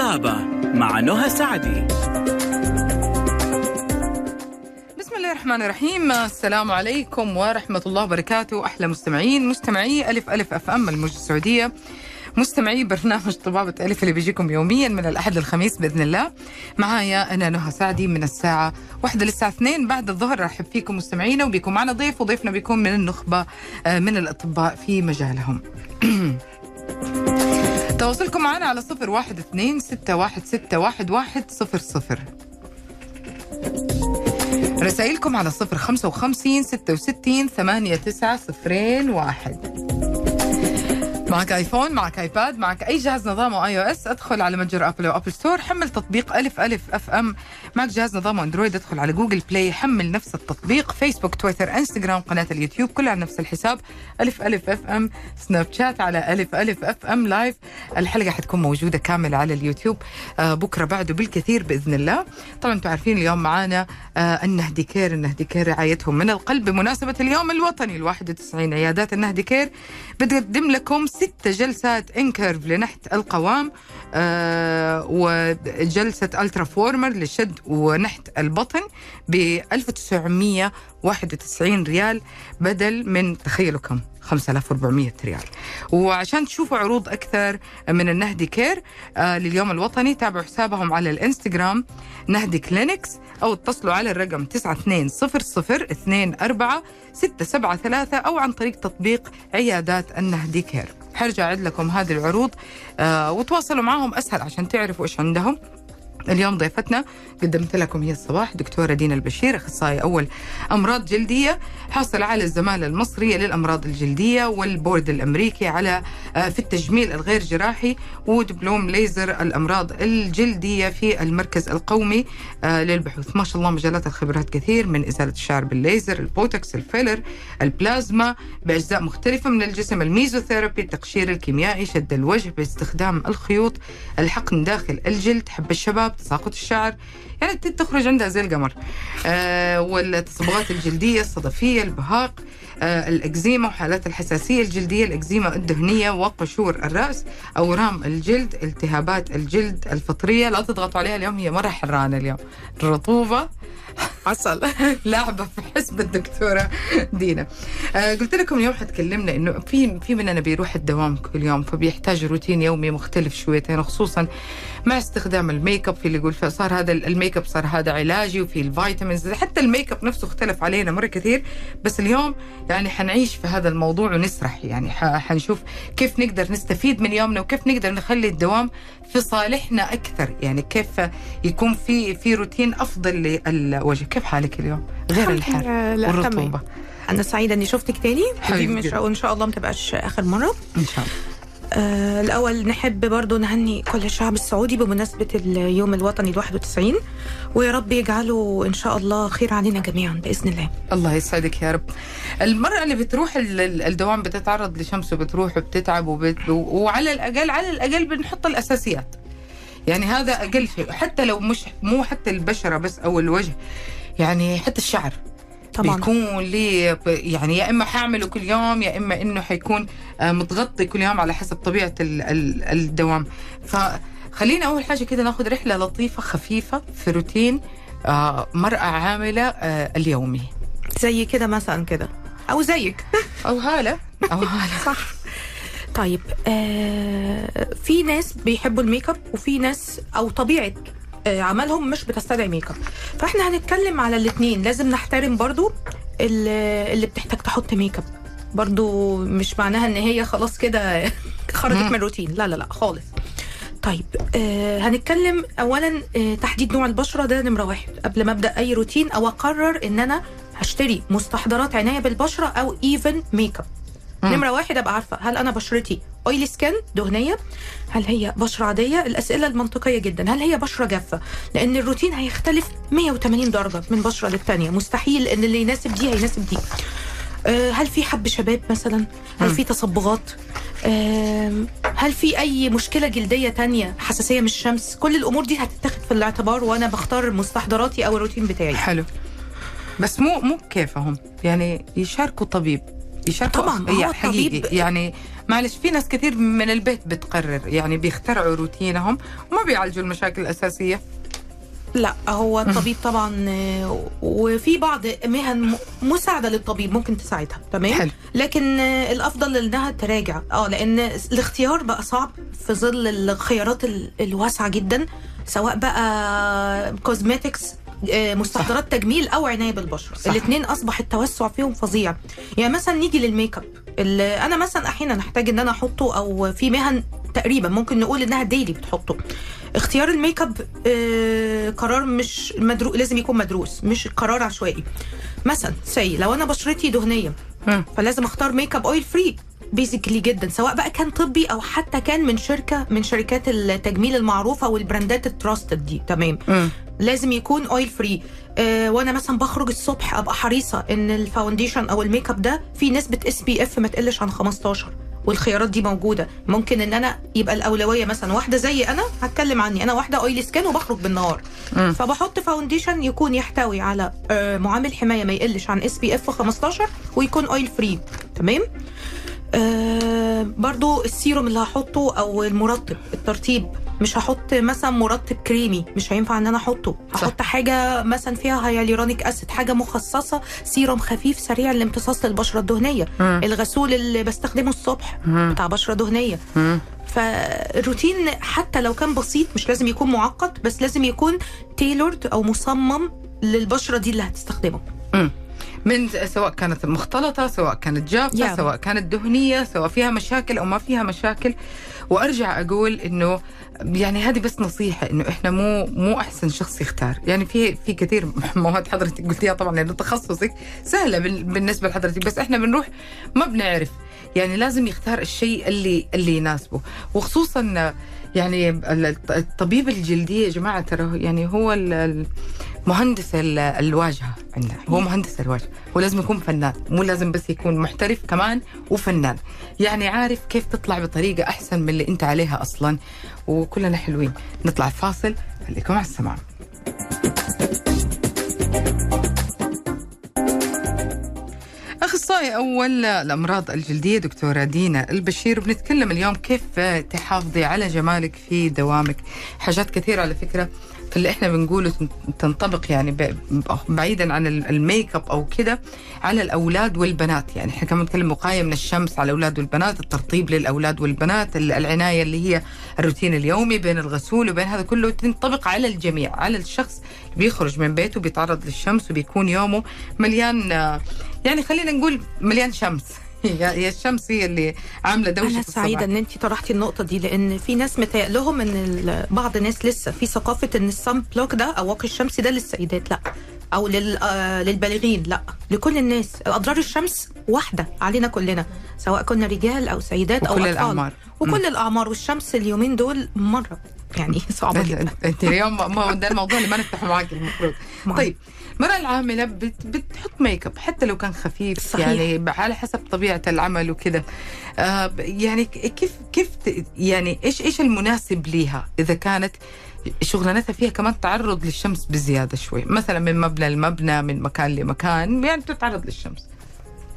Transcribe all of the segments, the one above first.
طبابة مع نهى سعدي. بسم الله الرحمن الرحيم. السلام عليكم ورحمة الله وبركاته. أحلى مستمعين مستمعي ألف ألف أف أم الموجة السعودية. مستمعي برنامج طبابة ألف اللي بيجيكم يوميا من الأحد للخميس بإذن الله. معايا أنا نهى سعدي من الساعة واحدة للساعة اثنين. بعد الظهر رحب فيكم مستمعينا وبيكون معنا ضيف وضيفنا بيكون من النخبة آه، من الأطباء في مجالهم. تواصلكم معنا على صفر واحد اثنين ستة واحد ستة واحد واحد صفر صفر. رسائلكم على صفر خمسة وخمسين ستة وستين ثمانية تسعة صفرين واحد. معك iPhone معك iPad معك أي جهاز نظامه iOS أدخل على متجر Apple أو Apple Store حمل تطبيق ألف ألف FM. معك جهاز نظامه Android أدخل على Google Play حمل نفس التطبيق فيسبوك تويتر انستغرام قناة اليوتيوب كلها على نفس الحساب. ألف ألف FM. Snapchat على ألف ألف FM live الحلقة حتكون موجودة كاملة على اليوتيوب. آه بكرة بعده بالكثير بإذن الله. طبعا أنتم عارفين اليوم معانا آه النهدي care النهدي care رعايتهم من القلب. بمناسبة اليوم الوطني ال 91 عيادات النهدي care. بتقدم لكم ست جلسات InCurve لنحت القوام آه وجلسة Ultraformer لشد ونحت البطن ب 1991 ريال بدل من تخيلوا كم 5400 ريال. وعشان تشوفوا عروض أكثر من النهدي care آه لليوم الوطني تابعوا حسابهم على الإنستغرام نهدي clinics أو اتصلوا على الرقم 9200 673 أو عن طريق تطبيق عيادات النهدي care. حرجع أعد لكم هذه العروض آه وتواصلوا معهم أسهل عشان تعرفوا إيش عندهم. اليوم ضيفتنا قدمت لكم هي الصباح دكتورة دينا البشير أخصائي أول أمراض جلدية. حاصل على الزمالة المصرية للأمراض الجلدية والبورد الأمريكي على آه، في التجميل الغير جراحي ودبلوم ليزر الأمراض الجلدية في المركز القومي آه، للبحوث. ما شاء الله مجالات الخبرات كثير من إزالة الشعر بالليزر البوتوكس الفيلر البلازما بأجزاء مختلفة من الجسم الميزوثيرابي التقشير الكيميائي شد الوجه باستخدام الخيوط الحقن داخل الجلد. حب الشباب تساقط الشعر. يعني تخرج عندها زي القمر. آه والتصبغات الجلدية الصدفية البهاق آه الأكزيما وحالات الحساسية الجلدية الأكزيما الدهنية وقشور الرأس أورام الجلد التهابات الجلد الفطرية. لا تضغطوا عليها اليوم هي مرة حرانة اليوم. الرطوبة. حصل. لعبة في حسب الدكتورة دينا. آه قلت لكم اليوم حتكلمنا إنه في في مننا بيروح الدوام كل يوم فبيحتاج روتين يومي مختلف شويتين خصوصا مع استخدام الميك أب في اللي يقول صار هذا الميك اب صار هذا علاجي وفي ال vitamins. حتى الميك اب نفسه اختلف علينا مرة كثير بس اليوم يعني حنعيش في هذا الموضوع ونسرح. يعني حنشوف كيف نقدر نستفيد من يومنا وكيف نقدر نخلي الدوام في صالحنا أكثر. يعني كيف يكون في في روتين أفضل للوجه. كيف حالك اليوم؟ غير الحر والرطوبة. أنا سعيدة إني شفتك تاني. وان شاء الله ما تبقاش آخر مرة. إن شاء الله. آه الأول نحب برضو نهني كل الشعب السعودي بمناسبة اليوم الوطني ال 91 ويا رب يجعله إن شاء الله خير علينا جميعا بإذن الله. الله يسعدك يا رب. المرأة اللي بتروح الدوام بتتعرض لشمس وبتروح وبتتعب وبت... وعلى الأقل على الأقل بنحط الأساسيات. يعني هذا أقل شيء. حتى لو مش مو حتى البشرة بس أو الوجه يعني حتى الشعر. طبعا. بيكون لي يعني يا إما حاعمله كل يوم يا إما إنه حيكون آه، متغطي كل يوم على حسب طبيعة الدوام. فخلينا أول حاجة كده ناخذ رحلة لطيفة خفيفة في روتين آه، مرأة عاملة آه، اليومي. زي كده مثلا كده. أو زيك. أو هالة. أو هالة. صح. طيب آه في ناس بيحبوا الميك أب وفي ناس أو طبيعة عملهم مش بتستدعي ميك اب. فاحنا هنتكلم على الاثنين لازم نحترم برضو اللي بتحتاج تحط ميك اب. برضو مش معناها ان هي خلاص كده خرجت من الروتين. لا لا لا خالص. طيب آه هنتكلم اولا آه تحديد نوع البشرة. ده نمرة واحد. قبل ما أبدأ أي روتين أو أقرر إن أنا هشتري مستحضرات عناية بالبشرة أو even makeup. نمرة واحد أبقى عارفة. هل أنا بشرتي oily skin دهنية. هل هي بشرة عادية؟ الأسئلة المنطقية جدا. هل هي بشرة جافة؟ لأن الروتين هيختلف 180 درجة من بشرة للتانية. مستحيل إن اللي يناسب دي هيناسب دي. آه، هل في حب شباب مثلا؟ هل في تصبغات؟ هل في أي مشكلة جلدية تانية؟ حساسية من الشمس؟ كل الأمور دي هتتاخد في الاعتبار وأنا بختار مستحضراتي أو الروتين بتاعي. حلو. بس مو مو كيفهم يعني يشاركوا طبيب. يشاركوا طبعاً، هي هو حقيقي. يعني معلش في ناس كثير من البيت بتقرر يعني بيخترعوا روتينهم وما بيعالجوا المشاكل الأساسية. لا هو الطبيب طبعا وفي بعض مهن مساعدة للطبيب ممكن تساعدها تمام؟ حلو. لكن الأفضل إنها تراجع. آه لأن الاختيار بقى صعب في ظل الخيارات ال- الواسعة جدا سواء بقى cosmetics مستحضرات تجميل أو عناية بالبشره. الاثنين أصبح التوسع فيهم فظيع. يعني مثلا نيجي للميك أب. أنا مثلا أحيانا احتاج إن أنا أحطه أو في مهن تقريبا ممكن نقول إنها daily بتحطه. اختيار الميك أب آه قرار مش مدرو... لازم يكون مدروس مش قرار عشوائي. مثلا say لو أنا بشرتي دهنية. فلازم أختار makeup oil free basically جدا سواء بقى كان طبي أو حتى كان من شركة من شركات التجميل المعروفة وال brandات ال trusted دي. تمام. مم. لازم يكون oil free آه وأنا مثلا بخرج الصبح أبقى حريصة إن ال foundation أو الميك اب ده فيه نسبة SPF ما تقلش عن 15 والخيارات دي موجودة. ممكن إن أنا يبقى الأولوية مثلا واحدة زي أنا هتكلم عني. أنا واحدة oily skin وبخرج بالنهار. مم. فبحط foundation يكون يحتوي على آه معامل حماية ما يقلش عن SPF 15 ويكون oil free تمام؟ آه برضو السيروم اللي هحطه أو المرطب الترطيب مش هحط مثلا مرطب كريمي مش هينفع إن أنا أحطه صح. هحط حاجة مثلا فيها hyaluronic acid حاجة مخصصة سيروم خفيف سريع الامتصاص للبشره الدهنية مم. الغسول اللي بستخدمه الصبح مم. بتاع بشرة دهنية مم. فالروتين حتى لو كان بسيط مش لازم يكون معقد بس لازم يكون تيلورد أو مصمم للبشرة دي اللي هتستخدمه مم. من سواء كانت مختلطة سواء كانت جافة Yeah. سواء كانت دهنية سواء فيها مشاكل أو ما فيها مشاكل. وأرجع أقول إنه يعني هذه بس نصيحة إنه إحنا مو مو أحسن شخص يختار. يعني في في كثير مواد حضرتك قلتيها طبعا لأنه تخصصك سهلة بال- بالنسبة لحضرتك بس إحنا بنروح ما بنعرف. يعني لازم يختار الشيء اللي اللي يناسبه. وخصوصا يعني ال- الطبيب الجلدية يا جماعة ترى يعني هو ال- ال- مهندس ال- الواجهة عندنا. هو مهندس الواجهة. هو لازم يكون فنان. مو لازم بس يكون محترف كمان وفنان. يعني عارف كيف تطلع بطريقة أحسن من اللي أنت عليها أصلا. وكلنا حلوين. نطلع فاصل. خليكم على السماع. أخصائي أول الأمراض الجلدية دكتورة دينا البشير بنتكلم اليوم كيف تحافظي على جمالك في دوامك. حاجات كثيرة على فكرة. في اللي إحنا بنقوله تن- تنطبق يعني بعيدا عن ال- الميك أب أو كده على الأولاد والبنات. يعني إحنا كمان بنتكلم وقايه من الشمس على الأولاد والبنات الترطيب للأولاد والبنات ال- العناية اللي هي الروتين اليومي بين الغسول وبين هذا كله تنطبق على الجميع على الشخص بيخرج من بيته بيتعرض للشمس وبيكون يومه مليان آه، يعني خلينا نقول مليان شمس. هي الشمس هي اللي عاملة دوشة أنا سعيدة. إن انت طرحتي النقطة دي لأن في ناس متهيأ لهم إن بعض الناس لسه في ثقافة إن الصن بلوك ده أو واقي الشمس ده للسيدات لأ. أو لل آه للبالغين لأ. لكل الناس. أضرار الشمس واحدة علينا كلنا سواء كنا رجال أو سيدات أو أطفال. الأعمار. وكل الأعمار. والشمس اليومين دول مرة. يعني صعبة جدا. أنت اليوم ده الموضوع اللي ما نفتحه معاك المفروض. طيب المرأة العاملة بت بتحط ميك اب حتى لو كان خفيف صحيح. يعني على حسب طبيعة العمل وكذا آه يعني كيف كيف يعني إيش إيش المناسب ليها؟ إذا كانت شغلانتها فيها كمان تعرض للشمس بزيادة شوي. مثلا من مبنى لمبنى من مكان لمكان يعني بتتعرض للشمس.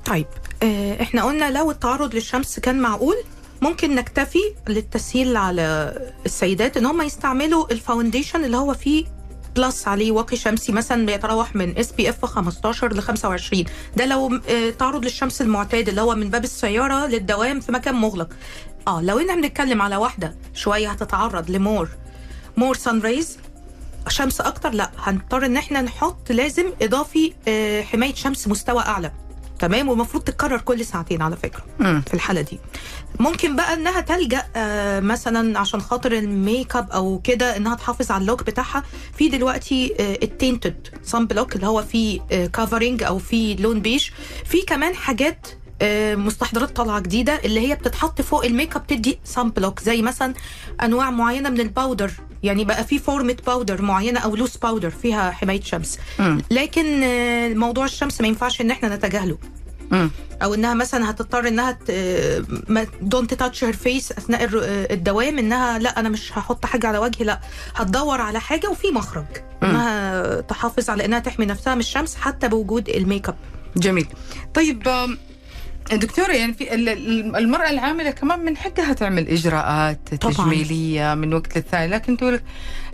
طيب آه، إحنا قلنا لو التعرض للشمس كان معقول ممكن نكتفي للتسهيل على السيدات إن هم يستعملوا ال foundation اللي هو فيه plus عليه واقي شمسي مثلا بيتراوح من SPF 15 ل 25 ده لو آه، تعرض للشمس المعتاد اللي هو من باب السيارة للدوام في مكان مغلق. آه لو إحنا بنتكلم على واحدة شوية هتتعرض ل more more sun rays شمس أكتر لأ هنضطر إن إحنا نحط لازم إضافي آه، حماية شمس مستوى أعلى. تمام؟ والمفروض تتكرر كل ساعتين على فكرة مم. في الحالة دي. ممكن بقى إنها تلجأ آه، مثلا عشان خاطر الميك أب أو كده إنها تحافظ على ال look بتاعها. في دلوقتي ال tinted sunblock اللي هو فيه covering أو فيه لون بيج. في كمان حاجات آه، مستحضرات طالعة جديدة اللي هي بتتحط فوق الميك أب تدي sunblock. زي مثلا أنواع معينة من ال powder يعني بقى في فورمة powder معينة أو loose powder فيها حماية شمس. مم. لكن آه، موضوع الشمس ما ينفعش إن إحنا نتجاهله. أو إنها مثلا هتضطر إنها don't touch her face أثناء الدوام إنها لا أنا مش هحط حاجة على وجهي لا هتدور على حاجة وفي مخرج. إنها تحافظ على إنها تحمي نفسها من الشمس حتى بوجود الميك اب جميل. طيب دكتورة يعني في ال- ال- المرأة العاملة كمان من حقها تعمل إجراءات طبعاً. تجميلية من وقت للثاني لكن تقول لك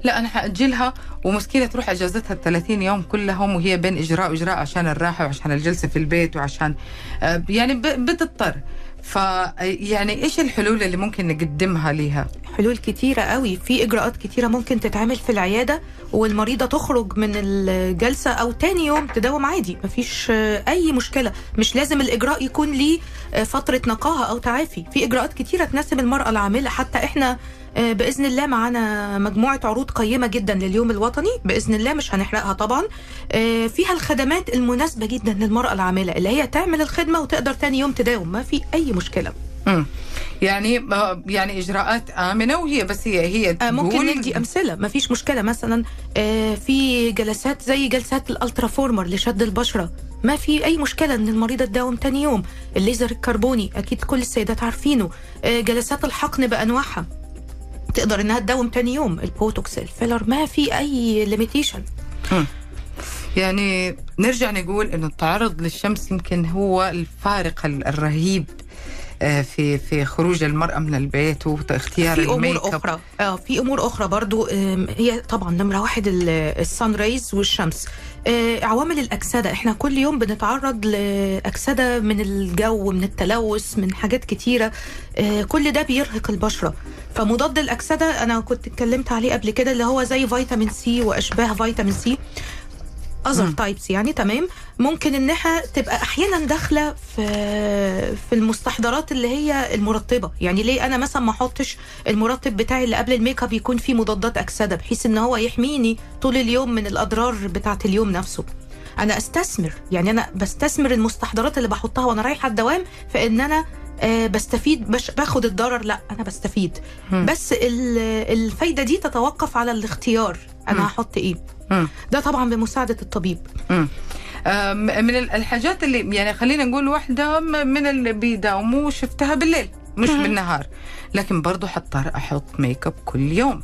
لا أنا حأجلها ومشكلة تروح أجازتها ال 30 يوم كلهم وهي بين إجراء وإجراء عشان الراحة وعشان الجلسة في البيت وعشان آه، يعني بتضطر ف يعني إيش الحلول اللي ممكن نقدمها لها؟ حلول كتيرة قوي. في إجراءات كتيرة ممكن تتعمل في العيادة والمريضة تخرج من الجلسة أو تاني يوم تداوم عادي. مفيش أي مشكلة. مش لازم الإجراء يكون ليه فترة نقاهة أو تعافي. في إجراءات كتيرة تناسب المرأة العاملة. حتى إحنا آه، بإذن الله معانا مجموعة عروض قيمة جدا لليوم الوطني بإذن الله مش هنحرقها طبعا. آه، فيها الخدمات المناسبة جدا للمرأة العاملة اللي هي تعمل الخدمة وتقدر تاني يوم تداوم ما في أي مشكلة. مم. يعني آه، يعني إجراءات آمنة وهي بس هي هي آه، ممكن ندي أمثلة ما فيش مشكلة. مثلا آه، في جلسات زي جلسات ال Ultraformer لشد البشرة ما في أي مشكلة إن المريضه تداوم تاني يوم. الليزر الكربوني أكيد كل السيدات عارفينه. آه، جلسات الحقن بأنواعها. تقدر إنها تداوم تاني يوم البوتوكس الفيلر. ما في أي limitation يعني نرجع نقول إنه التعرض للشمس يمكن هو الفارق ال- الرهيب في في خروج المرأة من البيت واختيار في أب. أخرى. آه في أمور أخرى برضو هي طبعا نمرة واحد ال sun rays والشمس. آه، عوامل الأكسدة. إحنا كل يوم بنتعرض لأكسدة من الجو من التلوث من حاجات كتيرة. آه، كل ده بيرهق البشرة. فمضاد الأكسدة أنا كنت اتكلمت عليه قبل كده اللي هو زي فيتامين سي وأشباه فيتامين سي. other types يعني تمام؟ ممكن انها تبقى أحيانا داخلة في في المستحضرات اللي هي المرطبة. يعني ليه؟ أنا مثلا ما أحطش المرطب بتاعي اللي قبل ال make up يكون فيه مضادات أكسدة بحيث إن هو يحميني طول اليوم من الأضرار بتاعة اليوم نفسه. أنا أستثمر يعني أنا بستثمر المستحضرات اللي بحطها وأنا رايحة الدوام في إن أنا آه، بستفيد مش باخد الضرر لأ أنا بستفيد. بس ال- الفايدة دي تتوقف على الاختيار. أنا هحط إيه. ده طبعا بمساعدة الطبيب. آه، من ال- الحاجات اللي يعني خلينا نقول واحدة م- من اللي بيداوموا شفتها بالليل مش. بالنهار. لكن برضو حضطر أحط make up كل يوم.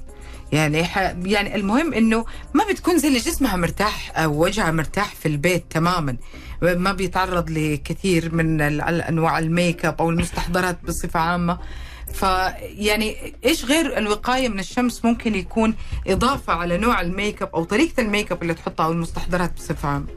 يعني ح... يعني المهم إنه ما بتكون زي اللي جسمها مرتاح أو وجهها مرتاح في البيت تماما. ما بيتعرض لكثير من انواع ال make up أو المستحضرات بصفة عامة. فيعني إيش غير الوقاية من الشمس ممكن يكون إضافة على نوع ال make up أو طريقة ال make up اللي تحطها أو المستحضرات بصفة عامة؟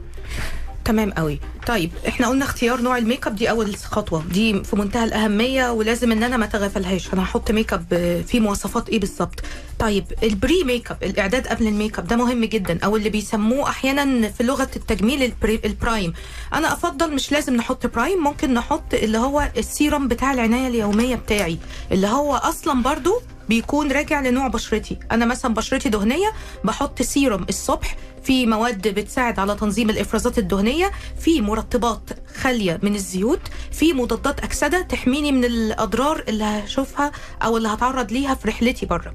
تمام قوي. طيب إحنا قلنا اختيار نوع ال make up دي أول خطوة. دي في منتهى الأهمية ولازم إن أنا ما أتغافلهاش. أنا هحط make up فيه مواصفات إيه بالظبط؟ طيب ال pre make up الإعداد قبل ال make up ده مهم جدا. أو اللي بيسموه أحيانا في لغة التجميل ال prime أنا أفضل مش لازم نحط prime ممكن نحط اللي هو السيرم بتاع العناية اليومية بتاعي. اللي هو أصلا برضو بيكون راجع لنوع بشرتي. أنا مثلا بشرتي دهنية بحط سيرم الصبح في مواد بتساعد على تنظيم الإفرازات الدهنية في مرطبات خالية من الزيوت في مضادات أكسدة تحميني من الأضرار اللي هشوفها أو اللي هتعرض ليها في رحلتي بره.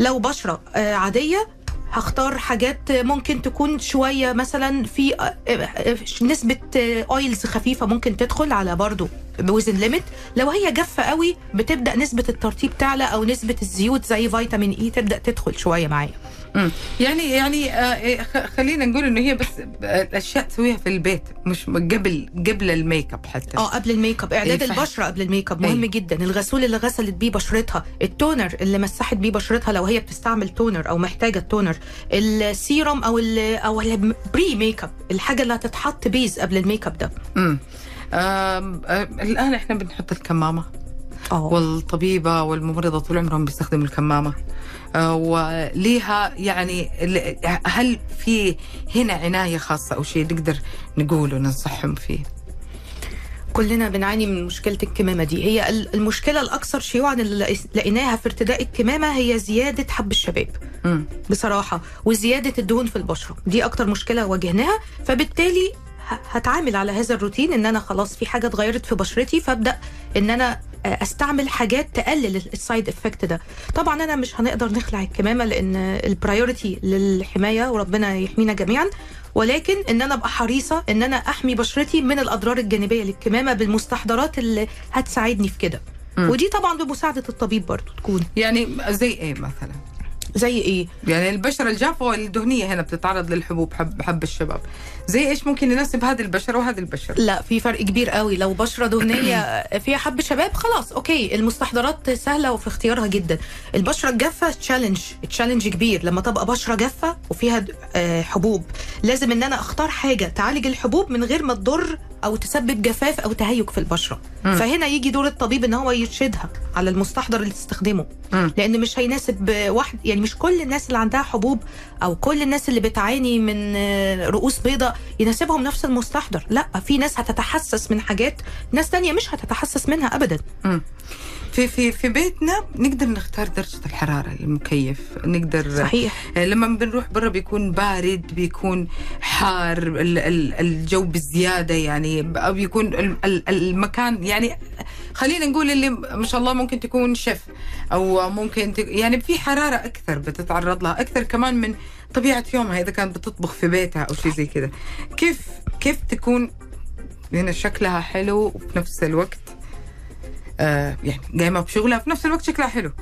لو بشرة آه، عادية هختار حاجات ممكن تكون شوية مثلا في آه، آه، نسبة oils خفيفة ممكن تدخل على برضو. within limit لو هي جافة قوي بتبدأ نسبة الترطيب تعلى أو نسبة الزيوت زي فيتامين E تبدأ تدخل شوية معايا. يعني يعني آه، إيه، خلينا نقول إنه هي بس آه، الاشياء تسويها في البيت مش قبل قبل ال make up حتى. آه قبل ال make up. إعداد إيه، البشرة قبل ال make up مهم إيه. جدا. الغسول اللي غسلت بيه بشرتها ال toner اللي مسحت بيه بشرتها لو هي بتستعمل toner أو محتاجة ال toner السيروم أو ال أو ال pre make up الحاجة اللي هتتحط base قبل ال make up ده. مم. آه، الآن إحنا بنحط الكمامة. آه والطبيبة والممرضة طول عمرهم بيستخدموا الكمامة. آه، وليها يعني هل في هنا عناية خاصة أو شيء نقدر نقوله ننصحهم فيه؟ كلنا بنعاني من مشكلة الكمامة دي. هي ال- المشكلة الأكثر شيوعا اللي لقيناها في ارتداء الكمامة هي زيادة حب الشباب. مم. بصراحة وزيادة الدهون في البشرة. دي أكتر مشكلة واجهناها. فبالتالي هتعامل على هذا الروتين إن أنا خلاص في حاجة اتغيرت في بشرتي فأبدأ إن أنا آه، أستعمل حاجات تقلل ال side effect ده طبعا أنا مش هنقدر نخلع الكمامة لأن ال priority للحماية وربنا يحمينا جميعا ولكن إن أنا أبقى حريصة إن أنا أحمي بشرتي من الأضرار الجانبية للكمامة بالمستحضرات اللي هتساعدني في كده. ودي طبعا بمساعدة الطبيب برضو تكون يعني زي إيه مثلا؟ زي إيه؟ يعني البشرة الجافة والدهنية هنا بتتعرض للحبوب حب, حب الشباب. زي إيش ممكن يناسب هذه البشرة وهذه البشرة؟ لا في فرق كبير قوي. لو بشرة دهنية فيها حب شباب خلاص okay المستحضرات سهلة وفي اختيارها جدا. البشرة الجافة challenge challenge كبير. لما تبقى بشرة جافة وفيها آه، حبوب لازم إن أنا أختار حاجة تعالج الحبوب من غير ما تضر أو تسبب جفاف أو تهيج في البشرة. فهنا يجي دور الطبيب إن هو يرشدها على المستحضر اللي تستخدمه. مم. لأن مش هيناسب واحد يعني مش كل الناس اللي عندها حبوب أو كل الناس اللي بتعاني من رؤوس بيضاء يناسبهم نفس المستحضر. لأ في ناس هتتحسس من حاجات ناس تانية مش هتتحسس منها ابدا. مم. في في في بيتنا نقدر نختار درجة الحرارة المكيف. نقدر صحيح. آه، لما بنروح برا بيكون بارد بيكون حار ال- ال- الجو بزيادة يعني بيكون ال- ال- المكان يعني خلينا نقول اللي ما شاء الله ممكن تكون شيف أو ممكن ت- يعني في حرارة أكثر بتتعرض لها أكثر كمان من طبيعة يومها إذا كانت بتطبخ في بيتها أو شيء زي كذا كيف كيف تكون هنا شكلها حلو وفي نفس الوقت يعني قايمه بشغلها في نفس الوقت شكلها حلو.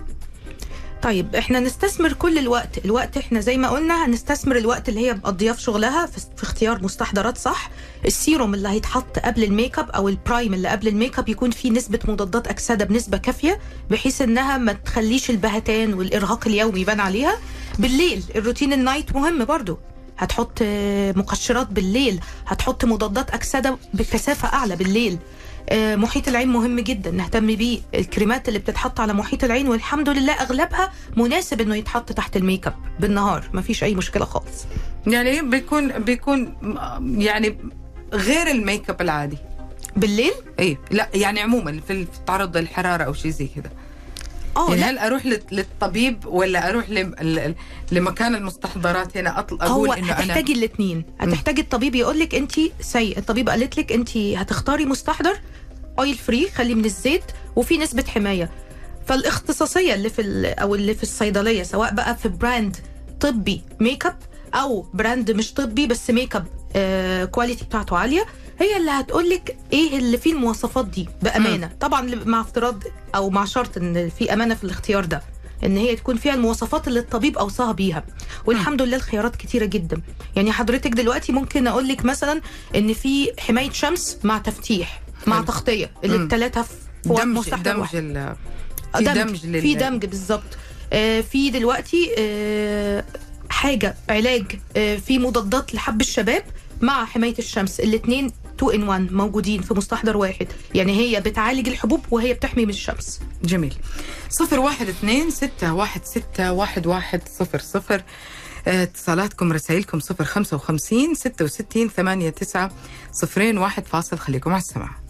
طيب إحنا نستثمر كل الوقت الوقت إحنا زي ما قلنا هنستثمر الوقت اللي هي مقضياه في شغلها في, اختيار مستحضرات صح؟ السيروم اللي هيتحط قبل ال make up أو ال prime اللي قبل ال make up يكون فيه نسبة مضادات أكسدة بنسبة كافية بحيث إنها ما تخليش البهتان والإرهاق اليومي يبان عليها. بالليل الروتين ال night مهم برضو. هتحط آه، مقشرات بالليل هتحط مضادات أكسدة بكثافة أعلى بالليل. آه، محيط العين مهم جدا نهتم بيه. الكريمات اللي بتتحط على محيط العين والحمد لله أغلبها مناسب إنه يتحط تحت ال make up بالنهار ما فيش أي مشكلة خالص. يعني بيكون بيكون يعني غير ال make up العادي. بالليل؟ اي لا يعني عموما في تعرض للحرارة أو شيء زي كذا آه يعني لا. هل أروح لل- للطبيب ولا أروح لمكان المستحضرات هنا؟ أطل أقول إنه أنا هتحتاجي الاثنين هتحتاجي الطبيب يقول لك انت سي الطبيب قالت لك انت هتختاري مستحضر oil free خالي من الزيت وفي نسبة حماية. فالاختصاصية اللي في أو اللي في الصيدلية سواء بقى في brand طبي make up أو brand مش طبي بس make up آه quality بتاعته عالية هي اللي هتقول لك إيه اللي فيه المواصفات دي بأمانة. طبعا مع افتراض أو مع شرط إن في أمانة في الاختيار ده إن هي تكون فيها المواصفات اللي الطبيب أوصاها بيها. والحمد لله الخيارات كتيرة جدا. يعني حضرتك دلوقتي ممكن أقول لك مثلا إن في حماية شمس مع تفتيح مع حلو. تغطية اللي مم. الثلاثه في دمج دمج. ال- في دمج, دمج لل- في دمج بالظبط. آه، في دلوقتي آه، حاجة علاج آه، في مضادات لحب الشباب مع حماية الشمس. الاثنين 2 ان 1 موجودين في مستحضر واحد. يعني هي بتعالج الحبوب وهي بتحمي من الشمس. جميل. صفر واحد اثنين ستة واحد ستة واحد واحد صفر صفر. آه، اتصالاتكم رسائلكم صفر خمسة وخمسين ستة وستين ثمانية تسعة صفرين واحد فاصل. خليكم على السماع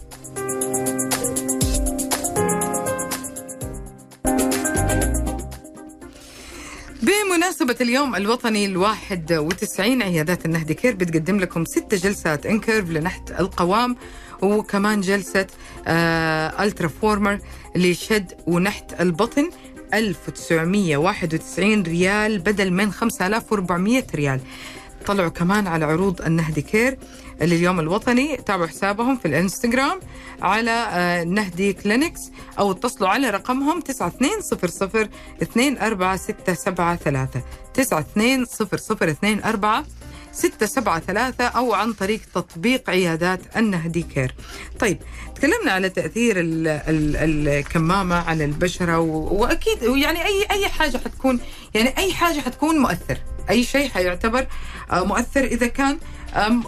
بمناسبة اليوم الوطني الواحد وتسعين عيادات النهدي Care بتقدم لكم ست جلسات Encurve لنحت القوام وكمان جلسة آه Ultraformer لشد ونحت البطن 1991 ريال بدل من 5400 ريال. طلعوا كمان على عروض النهدي Care. لليوم الوطني تابعوا حسابهم في الانستغرام على آه، Nahdi Clinics أو اتصلوا على رقمهم 9200 24673 9200 673 أو عن طريق تطبيق عيادات النهدي كير. طيب تكلمنا على تأثير ال ال الكمامة على البشرة وأكيد يعني أي أي حاجة حتكون يعني أي حاجة حتكون مؤثر. أي شيء حيعتبر آه، مؤثر إذا كان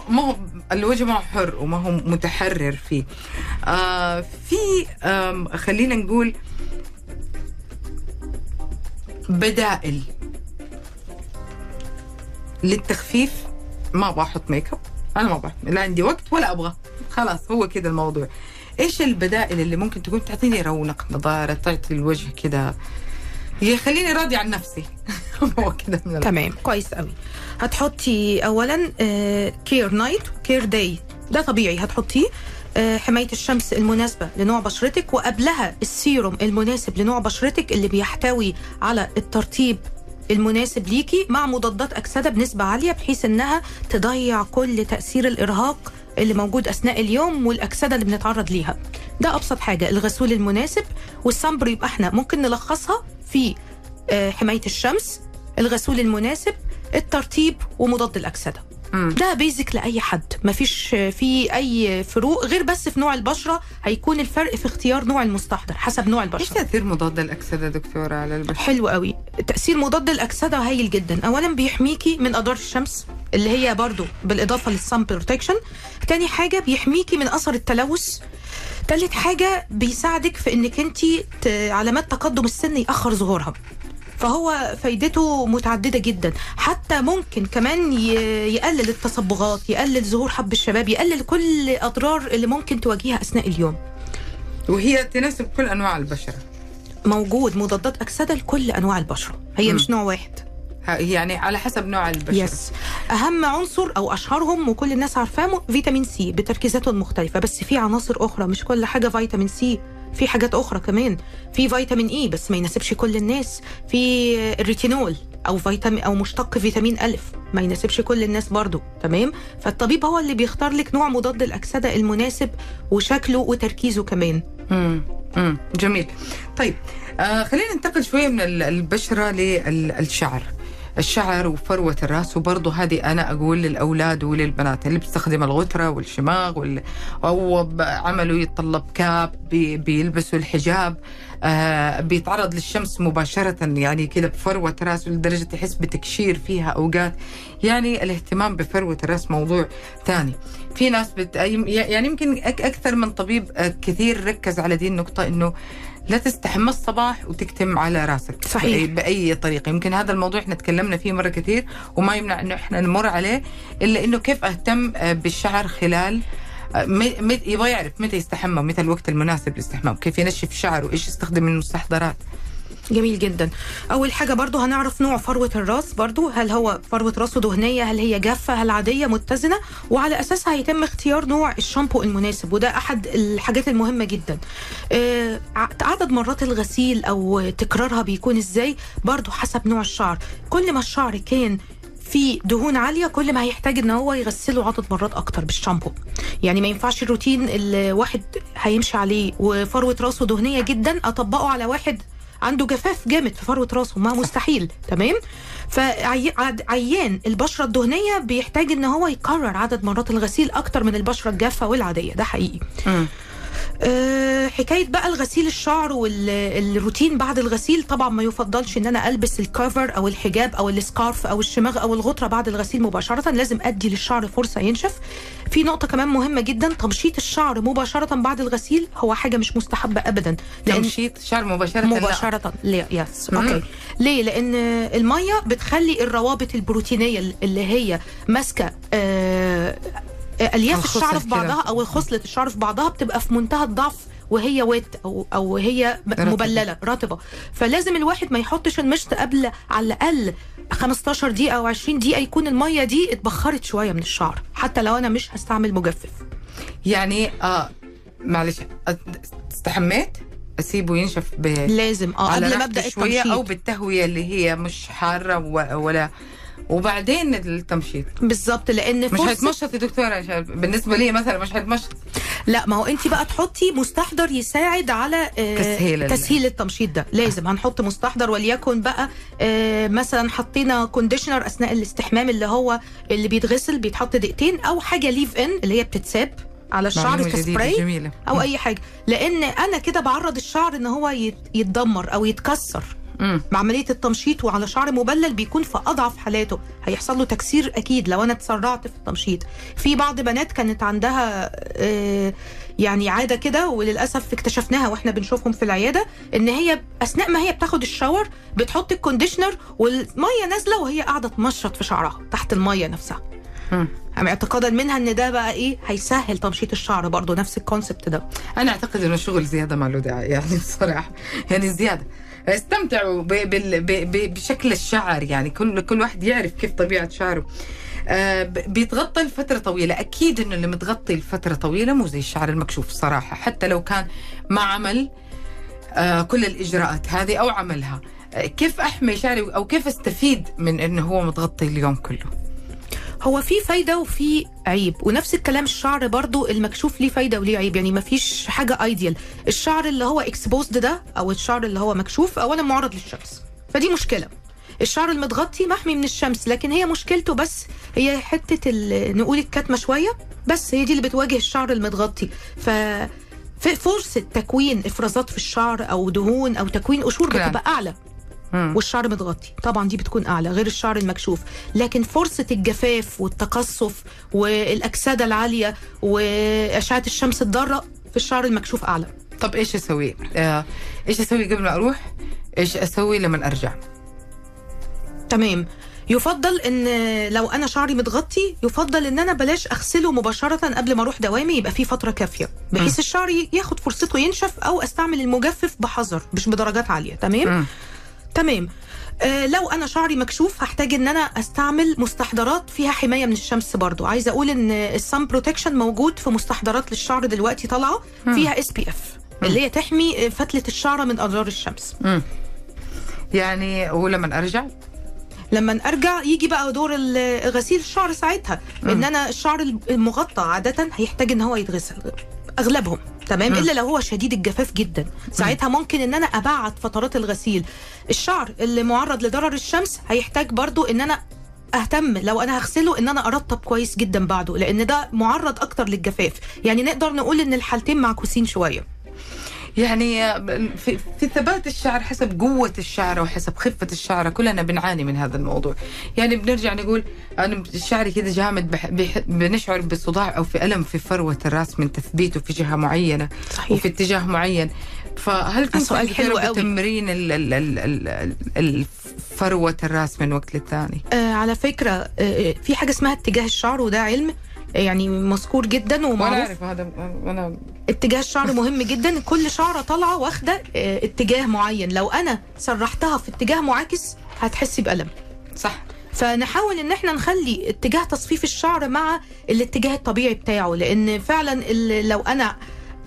ما هو الوجه ما هو حر وما هو متحرر فيه. آه، في خلينا نقول بدائل للتخفيف. ما أبغى أحط ميك اب أنا ما أبغى لا عندي وقت ولا أبغى. خلاص هو كذا الموضوع. إيش البدائل اللي ممكن تكون تعطيني رونق نضاره تعطي الوجه كذا يخليني راضي عن نفسي. هو كذا من تمام. كويس قوي. هتحطي اولا care night و care day ده طبيعي. هتحطيه آه، حماية الشمس المناسبة لنوع بشرتك وقبلها السيروم المناسب لنوع بشرتك اللي بيحتوي على الترطيب المناسب ليكي مع مضادات أكسدة بنسبة عالية بحيث إنها تضيع كل تأثير الإرهاق اللي موجود أثناء اليوم والأكسدة اللي بنتعرض ليها. ده أبسط حاجة الغسول المناسب وال sun pro- يبقى إحنا ممكن نلخصها في آه، حماية الشمس الغسول المناسب الترطيب ومضاد الأكسدة. مم. ده basic لأي حد. مفيش فيه أي فروق غير بس في نوع البشرة هيكون الفرق في اختيار نوع المستحضر حسب نوع إيش البشره تأثير مضاد الأكسدة دكتورة على البشرة؟ حلو قوي. تأثير مضاد الأكسدة هايل جدا. اولا بيحميكي من أضرار الشمس اللي هي برضو بالإضافة لل sun protection تاني حاجة بيحميكي من أثر التلوث. تالت حاجة بيساعدك في إنك انت علامات تقدم السن يأخر ظهورها. فهو فايدته متعددة جدا. حتى ممكن كمان يقلل التصبغات يقلل ظهور حب الشباب يقلل كل الاضرار اللي ممكن تواجهها أثناء اليوم. وهي تناسب كل أنواع البشرة. موجود مضادات أكسدة لكل أنواع البشرة. هي مم. مش نوع واحد. يعني على حسب نوع البشرة. yes. أهم عنصر أو أشهرهم وكل الناس عارفاه م- فيتامين سي بتركيزاته المختلفه بس في عناصر أخرى مش كل حاجة فيتامين سي في حاجات أخرى كمان. في فيتامين اي بس ما يناسبش كل الناس. في الريتينول أو فيتامين أو مشتق فيتامين الف ما يناسبش كل الناس برضو. تمام؟ فالطبيب هو اللي بيختار لك نوع مضاد الاكسده المناسب وشكله وتركيزه كمان. امم امم جميل. طيب آه خلينا ننتقل شوية من ال- البشرة للشعر الشعر وفروة الرأس. وبرضه هذه أنا أقول للأولاد وللبنات اللي بتستخدم الغترة والشماغ وال... أو عملوا يتطلب كاب بي... بيلبسوا الحجاب. آه بيتعرض للشمس مباشرة يعني كده بفروة رأسه لدرجة يحس بتكشير فيها أوقات. يعني الاهتمام بفروة الرأس موضوع ثاني. في ناس بت... يعني يمكن أك... أكثر من طبيب آه، كثير ركز على دي النقطة إنه لا تستحمى الصباح وتكتم على رأسك صحيح. بأي, بأي طريقة. يمكن هذا الموضوع إحنا تكلمنا فيه مرة كثير وما يمنع إنه إحنا نمر عليه إلا إنه كيف أهتم آه، بالشعر خلال يبغى يعرف متى يستحمى متى الوقت المناسب للاستحمام كيف ينشف شعره إيش يستخدم من المستحضرات. جميل جدا. أول حاجة برضو هنعرف نوع فروة الراس برضو هل هو فروة راسه دهنية هل هي جافة هل عادية متزنة وعلى أساسها هيتم اختيار نوع الشامبو المناسب وده أحد الحاجات المهمة جدا. آه، عدد مرات الغسيل أو تكرارها بيكون إزاي؟ برضو حسب نوع الشعر. كل ما الشعر كان في دهون عالية كل ما هيحتاج إن هو يغسله عدد مرات أكتر بالشامبو. يعني ما ينفعش الروتين اللي واحد هيمشي عليه. وفروة راسه دهنية جدا أطبقه على واحد عنده جفاف جامد في فروة راسه. ما مستحيل تمام؟ فعيان البشرة الدهنية بيحتاج إن هو يكرر عدد مرات الغسيل أكتر من البشرة الجافة والعادية. ده حقيقي. أه حكاية بقى الغسيل الشعر والروتين بعد الغسيل طبعا ما يفضلش إن أنا ألبس الكفر أو الحجاب أو السكارف أو الشماغ أو الغطرة بعد الغسيل مباشرة لازم أدي للشعر فرصة ينشف. في نقطة كمان مهمة جدا تمشيط الشعر مباشرة بعد الغسيل هو حاجة مش مستحبة ابدا تمشيط شعر مباشرة؟ لا. مباشرة. ليه؟ yes. okay ليه؟ لأن المية بتخلي الروابط البروتينية اللي هي ماسكة آه، الياف الشعر في. بعضها أو خصلة الشعر في بعضها بتبقى في منتهى الضعف وهي wet أو أو هي. مبللة رطبه فلازم الواحد ما يحطش المشط قبل على الأقل 15 دقيقة أو 20 دقيقة يكون المية دي اتبخرت شوية من الشعر حتى لو أنا مش هستعمل مجفف يعني آه معلش استحميت أسيبه ينشف ب لازم آه قبل ما أبدأ التمشيط أو بالتهوية اللي هي مش حارة و- ولا وبعدين التمشيط. بالظبط لأن مش هيتمشط يا دكتورة عشان بالنسبة لي مثلا مش هيتمشط. لا ما هو أنت بقى تحطي مستحضر يساعد على آه، تسهيل تسهيل التمشيط ده. لازم هنحط مستحضر وليكن بقى آه، مثلا حطينا conditioner أثناء الاستحمام اللي هو اللي بيتغسل بيتحط دقيقتين أو حاجة leave-in اللي هي بتتساب على الشعر كسبراي أو أي حاجة. لأن أنا كده بعرض الشعر إن هو يت- يتدمر أو يتكسر. مم. بعمليه التمشيط وعلى شعر مبلل بيكون في أضعف حالاته. هيحصل له تكسير أكيد لو أنا اتسرعت في التمشيط. في بعض بنات كانت عندها آه، يعني عادة كده وللأسف اكتشفناها وإحنا بنشوفهم في العيادة إن هي أثناء ما هي بتاخد ال shower بتحط ال conditioner والمية نازلة وهي قاعدة تمشط في شعرها تحت المية نفسها. مم. يعني اعتقادا منها إن ده بقى إيه هيسهل تمشيط الشعر برضه نفس ال concept ده. أنا أعتقد إنه شغل زيادة ما له داعي يعني بصراحة يعني زيادة. استمتعوا بشكل الشعر يعني. كل كل واحد يعرف كيف طبيعة شعره. آه، بيتغطى لفترة طويلة. أكيد إنه اللي متغطي لفترة طويلة مو زي الشعر المكشوف صراحة. حتى لو كان ما عمل آه، كل الإجراءات هذه أو عملها. آه، كيف أحمي شعري أو كيف أستفيد من إنه هو متغطي اليوم كله؟ هو في فايدة وفي عيب. ونفس الكلام الشعر برضو المكشوف ليه فايدة وليه عيب. يعني مفيش حاجة ايديال الشعر اللي هو اكسبوزد ده أو الشعر اللي هو مكشوف اولا معرض للشمس. فدي مشكلة. الشعر المتغطي محمي من الشمس. لكن هي مشكلته بس هي حتة نقول الكتمة شوية. بس هي دي اللي بتواجه الشعر المتغطي. ف في فرصة تكوين إفرازات في الشعر أو دهون أو تكوين قشور. بتبقى أعلى. مم. والشعر متغطي طبعا دي بتكون أعلى غير الشعر المكشوف لكن فرصة الجفاف والتقصف والاكسده العالية وأشعة الشمس الضارة في الشعر المكشوف أعلى طب إيش أسوي؟ آه إيش أسوي قبل ما أروح؟ إيش أسوي لما أرجع؟ تمام يفضل إن لو أنا شعري متغطي يفضل إن أنا بلاش أغسله مباشرة قبل ما أروح دوامي يبقى فيه فترة كافية بحيث الشعر ياخد فرصته ينشف أو أستعمل المجفف بحذر مش بدرجات عالية تمام مم. تمام. آه لو أنا شعري مكشوف هحتاج إن أنا أستعمل مستحضرات فيها حماية من الشمس برضو. عايزة أقول إن ال sun protection موجود في مستحضرات للشعر دلوقتي طالعة. فيها SPF اللي هي تحمي فتلة الشعرة من أضرار الشمس. مم. يعني ولما أرجع؟ لما أرجع يجي بقى دور غسيل الشعر ساعتها. إن أنا الشعر المغطى عادة هيحتاج إن هو يتغسل. أغلبهم تمام؟ إلا لو هو شديد الجفاف جدا. ساعتها ممكن إن أنا ابعد فترات الغسيل. الشعر اللي معرض لضرر الشمس هيحتاج برضو إن أنا أهتم. لو أنا هغسله إن أنا أرطب كويس جدا بعده لأن ده معرض أكتر للجفاف. يعني نقدر نقول إن الحالتين معكوسين شوية. يعني في, في ثبات الشعر حسب قوة الشعر وحسب خفة الشعر كلنا بنعاني من هذا الموضوع يعني بنرجع نقول أنا شعري كده جامد بح بح بنشعر بصداع أو في ألم في فروة الرأس من تثبيته في جهة معينة صحيح. وفي اتجاه معين فهل في سؤال حلو قوي. تمرين ال- ال- ال- ال- ال- فروة الرأس من وقت للتاني آه على فكرة آه آه، في حاجة اسمها اتجاه الشعر وده علم يعني مذكور جدا ومعروف. أعرف هذا أنا اتجاه الشعر مهم جدا. كل شعرة طالعة واخدة آه، اتجاه معين. لو أنا سرحتها في اتجاه معاكس هتحسي بألم. صح. فنحاول إن إحنا نخلي اتجاه تصفيف الشعر مع الاتجاه الطبيعي بتاعه. لأن فعلا لو أنا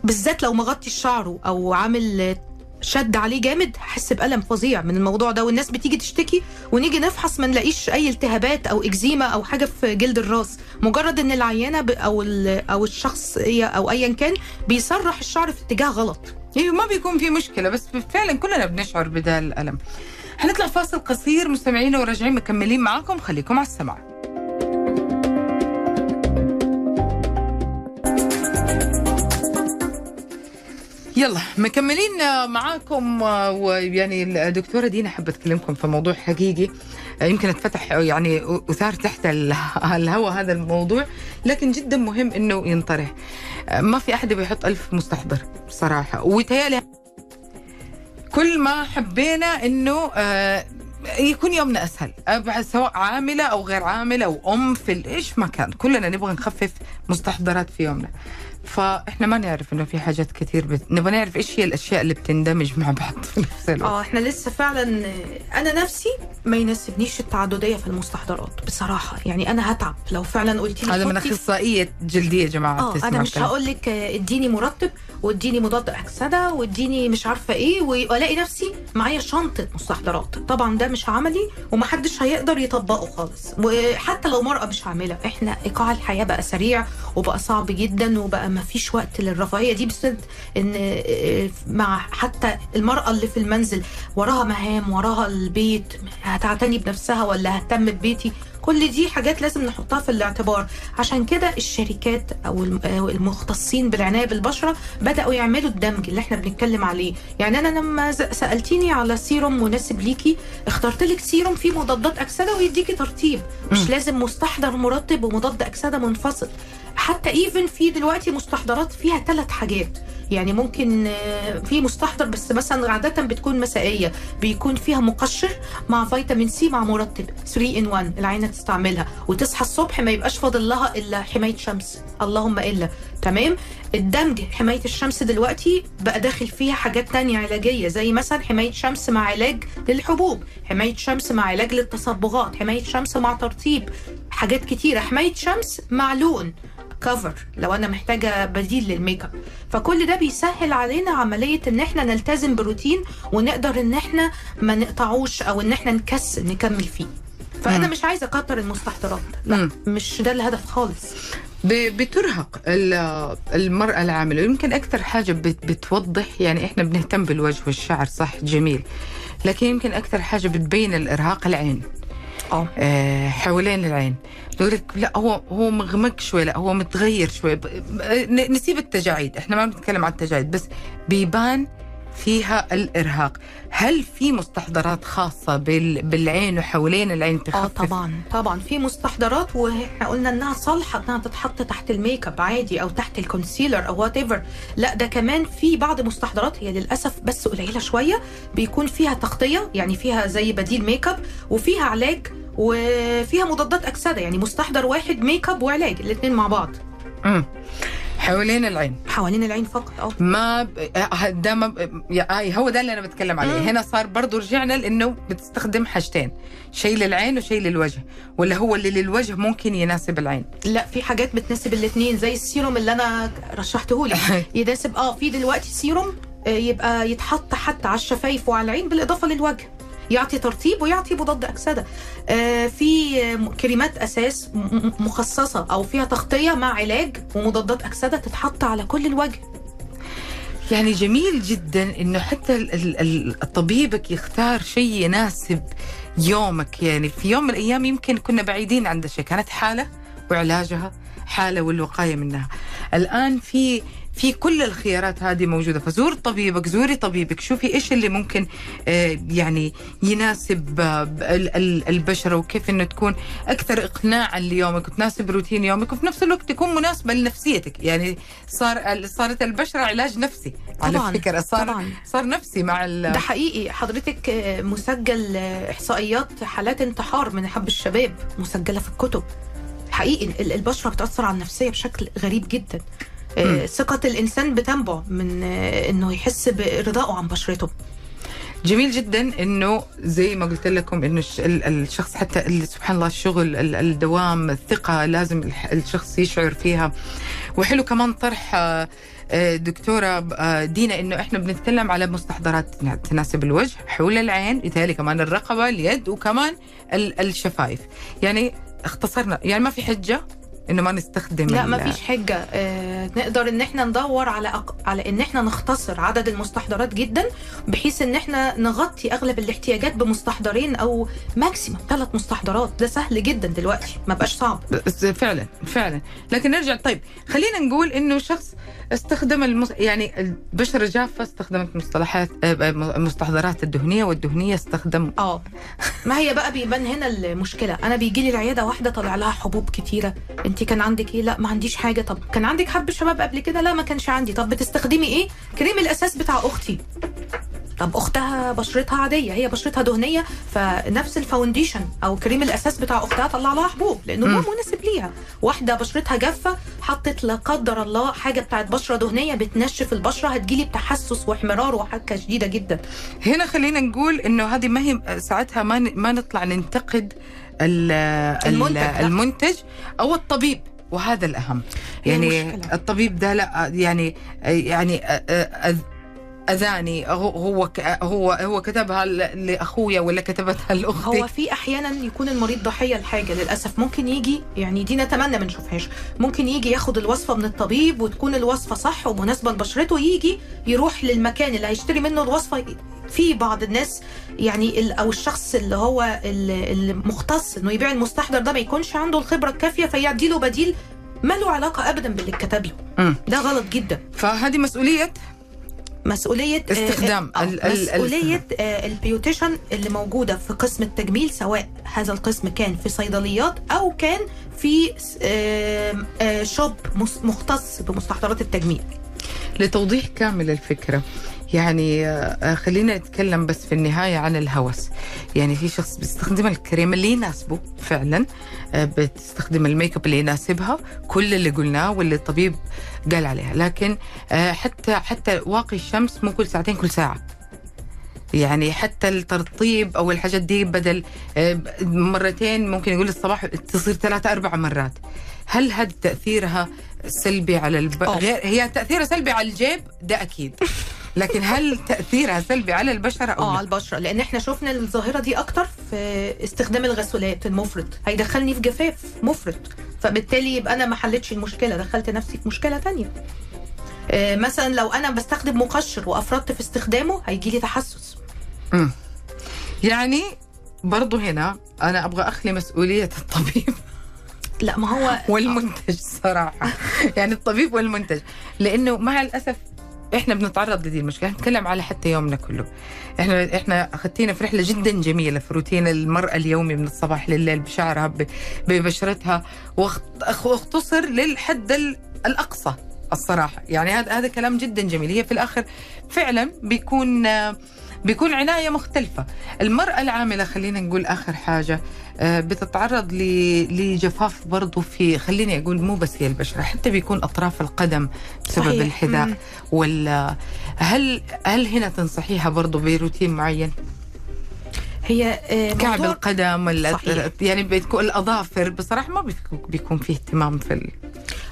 بالذات لو مغطي الشعر أو عامل شد عليه جامد هحس بألم فظيع من الموضوع ده والناس بتيجي تشتكي ونيجي نفحص ما نلاقيش أي التهابات أو إكزيما أو حاجة في جلد الراس. مجرد إن العيانة أو أو الشخص هي أو ايا كان بيسرح الشعر في اتجاه غلط. أيوه ما بيكون في مشكلة بس فعلا كلنا بنشعر بدا الألم. حنطلع فاصل قصير مستمعينا وراجعين مكملين معاكم خليكم على السمع يلا مكملين معاكم ويعني الدكتورة دينا حابه أتكلمكم في موضوع حقيقي. يمكن أتفتح يعني أثار تحت ال- الهواء هذا الموضوع لكن جدا مهم إنه ينطرح. ما في أحد بيحط ألف مستحضر صراحة. ويتهيألي كل ما حبينا إنه آه، يكون يومنا أسهل سواء عاملة أو غير عاملة أو أم في إيش ما كان. كلنا نبغى نخفف مستحضرات في يومنا. فإحنا ما نعرف إنه في حاجات كثير بت... نبغى نعرف إيش هي الأشياء اللي بتندمج مع بعض. في نفس الوقت آه إحنا لسه فعلا أنا نفسي ما يناسبنيش التعددية في المستحضرات بصراحة. يعني أنا هتعب. لو فعلا قلت لي هذا من أخصائية جلدية يا جماعة آه أنا مش. هقول لك آه، إديني مرطب وإديني مضاد أكسدة وإديني مش عارفة إيه وألاقي نفسي معايا شنطة مستحضرات. طبعا ده مش عملي ومحدش هيقدر يطبقه خالص. وحتى لو مرأة مش عاملة إحنا إيقاع الحياة بقى سريع وبقى صعب جدا وبقى ما فيش وقت للرفاهية. دي بسبب إن آه، مع حتى المرأة اللي في المنزل وراها مهام وراها البيت هتعتني بنفسها ولا هتهتم ببيتي؟ كل دي حاجات لازم نحطها في الاعتبار. عشان كده الشركات أو أو المختصين بالعناية بالبشرة بدأوا يعملوا الدمج اللي إحنا بنتكلم عليه. يعني أنا لما سألتيني على سيروم مناسب ليكي اخترت لك سيروم فيه مضادات أكسدة ويديكي ترطيب. مش لازم مستحضر مرطب ومضاد أكسدة منفصل. حتى even في دلوقتي مستحضرات فيها ثلاث حاجات. يعني ممكن آه، في مستحضر بس مثلا عادة بتكون مسائية بيكون فيها مقشر مع فيتامين سي مع مرطب 3 in 1 العيانة تستعملها وتصحى الصبح ما يبقاش فاضل لها إلا حماية شمس اللهم إلا. تمام؟ الدمج حماية الشمس دلوقتي بقى داخل فيها حاجات تانية علاجية زي مثلا حماية شمس مع علاج للحبوب حماية شمس مع علاج للتصبغات حماية شمس مع ترطيب حاجات كتيرة. حماية شمس مع لون. كفر لو أنا محتاجة بديل للميك اب فكل ده بيسهل علينا عملية إن إحنا نلتزم بروتين ونقدر إن إحنا ما نقطعوش أو إن إحنا نكسل نكمل فيه. فأنا مم. مش عايزة أكتر المستحضرات. لا مم. مش ده الهدف خالص. بترهق ال- المرأة العاملة يمكن أكثر حاجة بت- بتوضح يعني إحنا بنهتم بالوجه والشعر صح؟ جميل. لكن يمكن أكثر حاجة بتبين الإرهاق العين. آه آه، حوالين العين. يقول لك لا هو هو مغمق شوي لا هو متغير شوي. نسيب التجاعيد. إحنا ما بنتكلم عن التجاعيد بس بيبان فيها الإرهاق. هل في مستحضرات خاصة بال... بالعين وحوالين العين آه تخفف؟ طبعا طبعا. في مستحضرات وإحنا قلنا إنها صالحة إنها تتحط تحت الميك أب عادي أو تحت ال concealer أو whatever لا ده كمان في بعض مستحضرات هي للأسف بس قليلة شوية بيكون فيها تغطية يعني فيها زي بديل make up وفيها علاج وفيها مضادات أكسدة يعني مستحضر واحد make up وعلاج الاثنين مع بعض. مم. حوالين العين. حوالين العين فقط آه. ما ب... آه، ده ما ب... يا- آه، هو ده اللي أنا بتكلم عليه. مم. هنا صار برضو رجعنا لإنه بتستخدم حاجتين شيء للعين وشيء للوجه ولا هو اللي للوجه ممكن يناسب العين. لا في حاجات بتناسب الاثنين زي السيروم اللي أنا رشحته لك. يناسب آه في دلوقتي سيروم آه، يبقى يتحط حتى على الشفايف وعلى العين بالإضافة للوجه. يعطي ترطيب ويعطي مضاد أكسدة. آه، في كريمات أساس مخصصة أو فيها تغطية مع علاج ومضادات أكسدة تتحط على كل الوجه. يعني جميل جدا إنه حتى ال- ال- ال- طبيبك يختار شيء يناسب يومك. يعني في يوم من الأيام يمكن كنا بعيدين عن ده الشيء كانت حالة وعلاجها حالة والوقاية منها. الآن في في كل الخيارات هذه موجودة. فزور طبيبك زوري طبيبك. شوفي إيش اللي ممكن آه، يعني يناسب آه، ال- ال- البشرة وكيف إنه تكون أكثر اقناعا ليومك وتناسب روتين يومك وفي نفس الوقت تكون مناسبة لنفسيتك. يعني صار صارت البشرة علاج نفسي. على طبعاً، فكرة صار طبعاً. صار نفسي مع ال ده حقيقي. حضرتك آه، مسجل إحصائيات حالات انتحار من حب الشباب مسجلة في الكتب. حقيقي ال- البشرة بتأثر على النفسية بشكل غريب جدا. ثقة الإنسان بتنبع من آه، إنه يحس برضائه عن بشرته. جميل جدا إنه زي ما قلت لكم إنه الش- ال- الشخص حتى سبحان الله الشغل ال- الدوام الثقة لازم الشخص يشعر فيها. وحلو كمان طرح آه، آه، دكتورة آه، دينا إنه إحنا بنتكلم على مستحضرات تناسب الوجه حول العين بالتالي كمان الرقبة اليد وكمان ال- الشفايف. يعني اختصرنا يعني ما في حجة؟ إنه ما نستخدم لا ما فيش حجة. آه نقدر إن إحنا ندور على أق... على إن إحنا نختصر عدد المستحضرات جدا بحيث إن إحنا نغطي أغلب الاحتياجات بمستحضرين أو maximum ثلاث مستحضرات. ده سهل جدا دلوقتي ما بقاش صعب. بس فعلا فعلا. لكن نرجع طيب خلينا نقول إنه شخص استخدم المس... يعني البشرة جافة استخدمت مصطلحات آه، المستحضرات الدهنية والدهنية استخدم. آه. ما هي بقى بيبان هنا المشكلة. أنا بيجي لي العيادة واحدة طالع لها حبوب كتيرة. انت كان عندك إيه؟ لا ما عنديش حاجة. طب كان عندك حب شباب قبل كده؟ لا ما كانش عندي. طب بتستخدمي إيه؟ كريم الأساس بتاع أختي. طب أختها بشرتها عادية هي بشرتها دهنية فنفس الفاونديشن أو كريم الأساس بتاع أختها طلع لها حبوب لأنه. هو مناسب ليها. واحدة بشرتها جافة حطت لا قدر الله حاجة بتاعت بشرة دهنية بتنشف البشرة هتجيلي بتحسس واحمرار وحكه شديدة جدا. هنا خلينا نقول إنه هذه ما هي ساعتها ما ما نطلع ننتقد المنتج، ال- لا. المنتج أو الطبيب وهذا الأهم يعني المشكلة. الطبيب ده لا يعني يعني أذاني. هو هو هو هو كتبها لأخويا ولا كتبتها لأختي؟ هو في أحيانا يكون المريض ضحية لحاجة للأسف. ممكن يجي يعني دي نتمنى ما نشوفهاش. ممكن يجي ياخد الوصفة من الطبيب وتكون الوصفة صح ومناسبة لبشرته يجي يروح للمكان اللي هيشتري منه الوصفة. في بعض الناس يعني أو الشخص اللي هو ال- المختص إنه يبيع المستحضر ده ما يكونش عنده الخبرة الكافية فيدي له بديل ما له علاقة ابدا باللي اتكتب له. ده غلط جدا. فهذه مسؤولية مسؤولية آه، استخدام آه، ال- ال- مسؤولية آه، البيوتيشن اللي موجودة في قسم التجميل سواء هذا القسم كان في صيدليات أو كان في آه، آه، شوب مختص بمستحضرات التجميل. لتوضيح كامل الفكرة. يعني آه، خلينا نتكلم بس في النهاية عن الهوس. يعني في شخص بيستخدم الكريم اللي يناسبه فعلا آه، بتستخدم الميك اب اللي يناسبها كل اللي قلناه واللي الطبيب قال عليها. لكن آه، حتى حتى واقي الشمس مو كل ساعتين كل ساعة. يعني حتى الترطيب أو الحاجات دي بدل مرتين ممكن يقول الصباح تصير ثلاثة أربع مرات. هل هذا تأثيرها سلبي على الب... أوه. غير هي تأثيرها سلبي على الجيب؟ ده أكيد. لكن هل تأثيرها سلبي على البشره أو آه؟ على البشره لأن إحنا شفنا الظاهرة دي أكتر في استخدام الغسولات المفرط. هيدخلني في جفاف مفرط. فبالتالي يبقى أنا ما حلتش المشكلة دخلت نفسي في مشكلة تانية. آه، مثلا لو أنا بستخدم مقشر وأفرطت في استخدامه هيجي لي تحسس. مم. يعني برضو هنا أنا أبغى أخلي مسؤولية الطبيب. لا ما هو والمنتج صراحة. يعني الطبيب والمنتج. لأنه مع الأسف إحنا بنتعرض لدي المشكلة نتكلم على حتى يومنا كله. إحنا إحنا أخذتينا في رحلة جدا جميلة في روتين المرأة اليومي من الصباح لليل بشعرها ببشرتها واخت- واختصر للحد ال- الأقصى الصراحة. يعني هذا هذا كلام جدا جميل. هي في الآخر فعلا بيكون بيكون عناية مختلفة المرأة العاملة خلينا نقول آخر حاجة آه، بتتعرض لجفاف برضو في خليني أقول مو بس هي البشرة حتى بيكون أطراف القدم بسبب صحيح. الحذاء مم. ولا هل هل هنا تنصحيها برضو بروتين معين هي آه، كعب القدم ولا. يعني بتكون الأظافر بصراحة ما بيكون- بيكون فيه اهتمام في ال...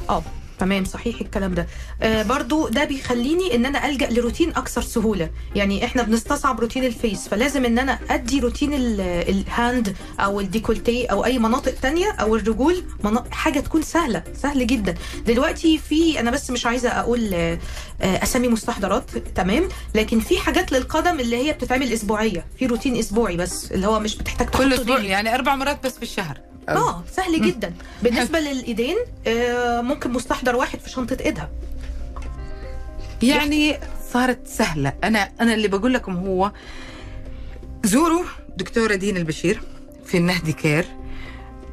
آه تمام صحيح الكلام ده. آه برضو ده بيخليني إن أنا ألجأ لروتين أكثر سهولة. يعني إحنا بنستصعب روتين ال face فلازم إن أنا أدي روتين ال- hand أو ال décolleté أو أي مناطق تانية أو الرجول حاجة تكون سهلة سهل جدا. دلوقتي في أنا بس مش عايزة أقول آه، أسامي مستحضرات تمام لكن في حاجات للقدم اللي هي بتتعمل أسبوعية. في روتين أسبوعي بس اللي هو مش بتحتاج كل أسبوع. يعني أربع مرات بس في الشهر. آه سهل جدا. بالنسبة للإيدين آه ممكن مستحضر واحد في شنطة إيدها. يعني صارت سهلة. أنا أنا اللي بقول لكم هو زوروا دكتورة دين البشير في النهدي كير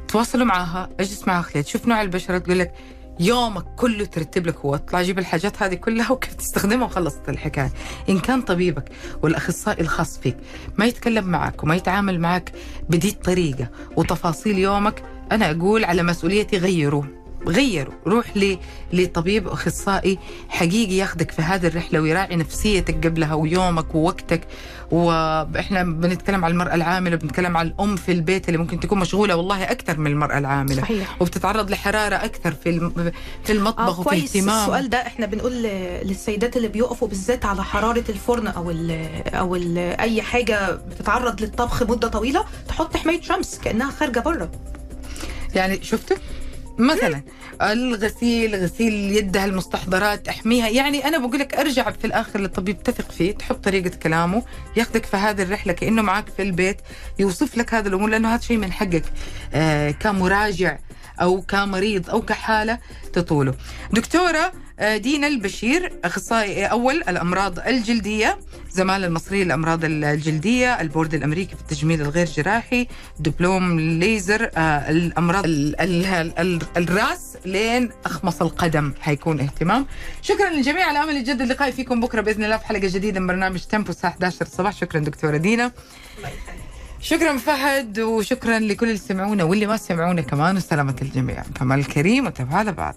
تواصلوا معها أجلس معها خلال تشوف نوع البشرة تقول لك يومك كله ترتب لك هو اطلع جيب الحاجات هذه كلها وكيف تستخدمها وخلصت الحكاية. إن كان طبيبك والأخصائي الخاص فيك ما يتكلم معك وما يتعامل معك بدي الطريقة وتفاصيل يومك أنا أقول على مسؤوليتي غيروا غيروا روح لطبيب أخصائي حقيقي ياخدك في هذه الرحلة ويراعي نفسيتك قبلها ويومك ووقتك. وإحنا بنتكلم على المرأة العاملة بنتكلم على الأم في البيت اللي ممكن تكون مشغولة والله أكثر من المرأة العاملة. صحيح. وبتتعرض لحرارة أكثر في في المطبخ آه وفي كويس. اهتمام. السؤال ده إحنا بنقول للسيدات اللي بيقفوا بالذات على حرارة الفرن أو ال أو ال أي حاجة بتتعرض للطبخ مدة طويلة تحط حماية شمس كأنها خارجة بره. يعني شفتوا مثلا. الغسيل غسيل يدها المستحضرات أحميها. يعني أنا بقول لك أرجع في الآخر للطبيب تثق فيه تحط طريقة كلامه ياخذك في هذه الرحلة كأنه معك في البيت يوصف لك هذه الأمور لأنه هذا شيء من حقك آه كمراجع أو كمريض أو كحالة تطوله. دكتورة دينا البشير أخصائي أول الأمراض الجلدية زمالة المصرية للأمراض الجلدية البورد الأمريكي في التجميل الغير جراحي دبلوم ليزر آه، الأمراض ال ال ال الرأس لين أخمص القدم حيكون اهتمام. شكرا للجميع على أمل يجدد اللقاء فيكم بكرة بإذن الله في حلقة جديدة من برنامج تيمبو الساعة 11 الصباح. شكرا دكتورة دينا. شكرا فهد وشكرا لكل اللي سمعونا واللي ما سمعونا كمان وسلامة الجميع. كمال الكريم وتبع بعد.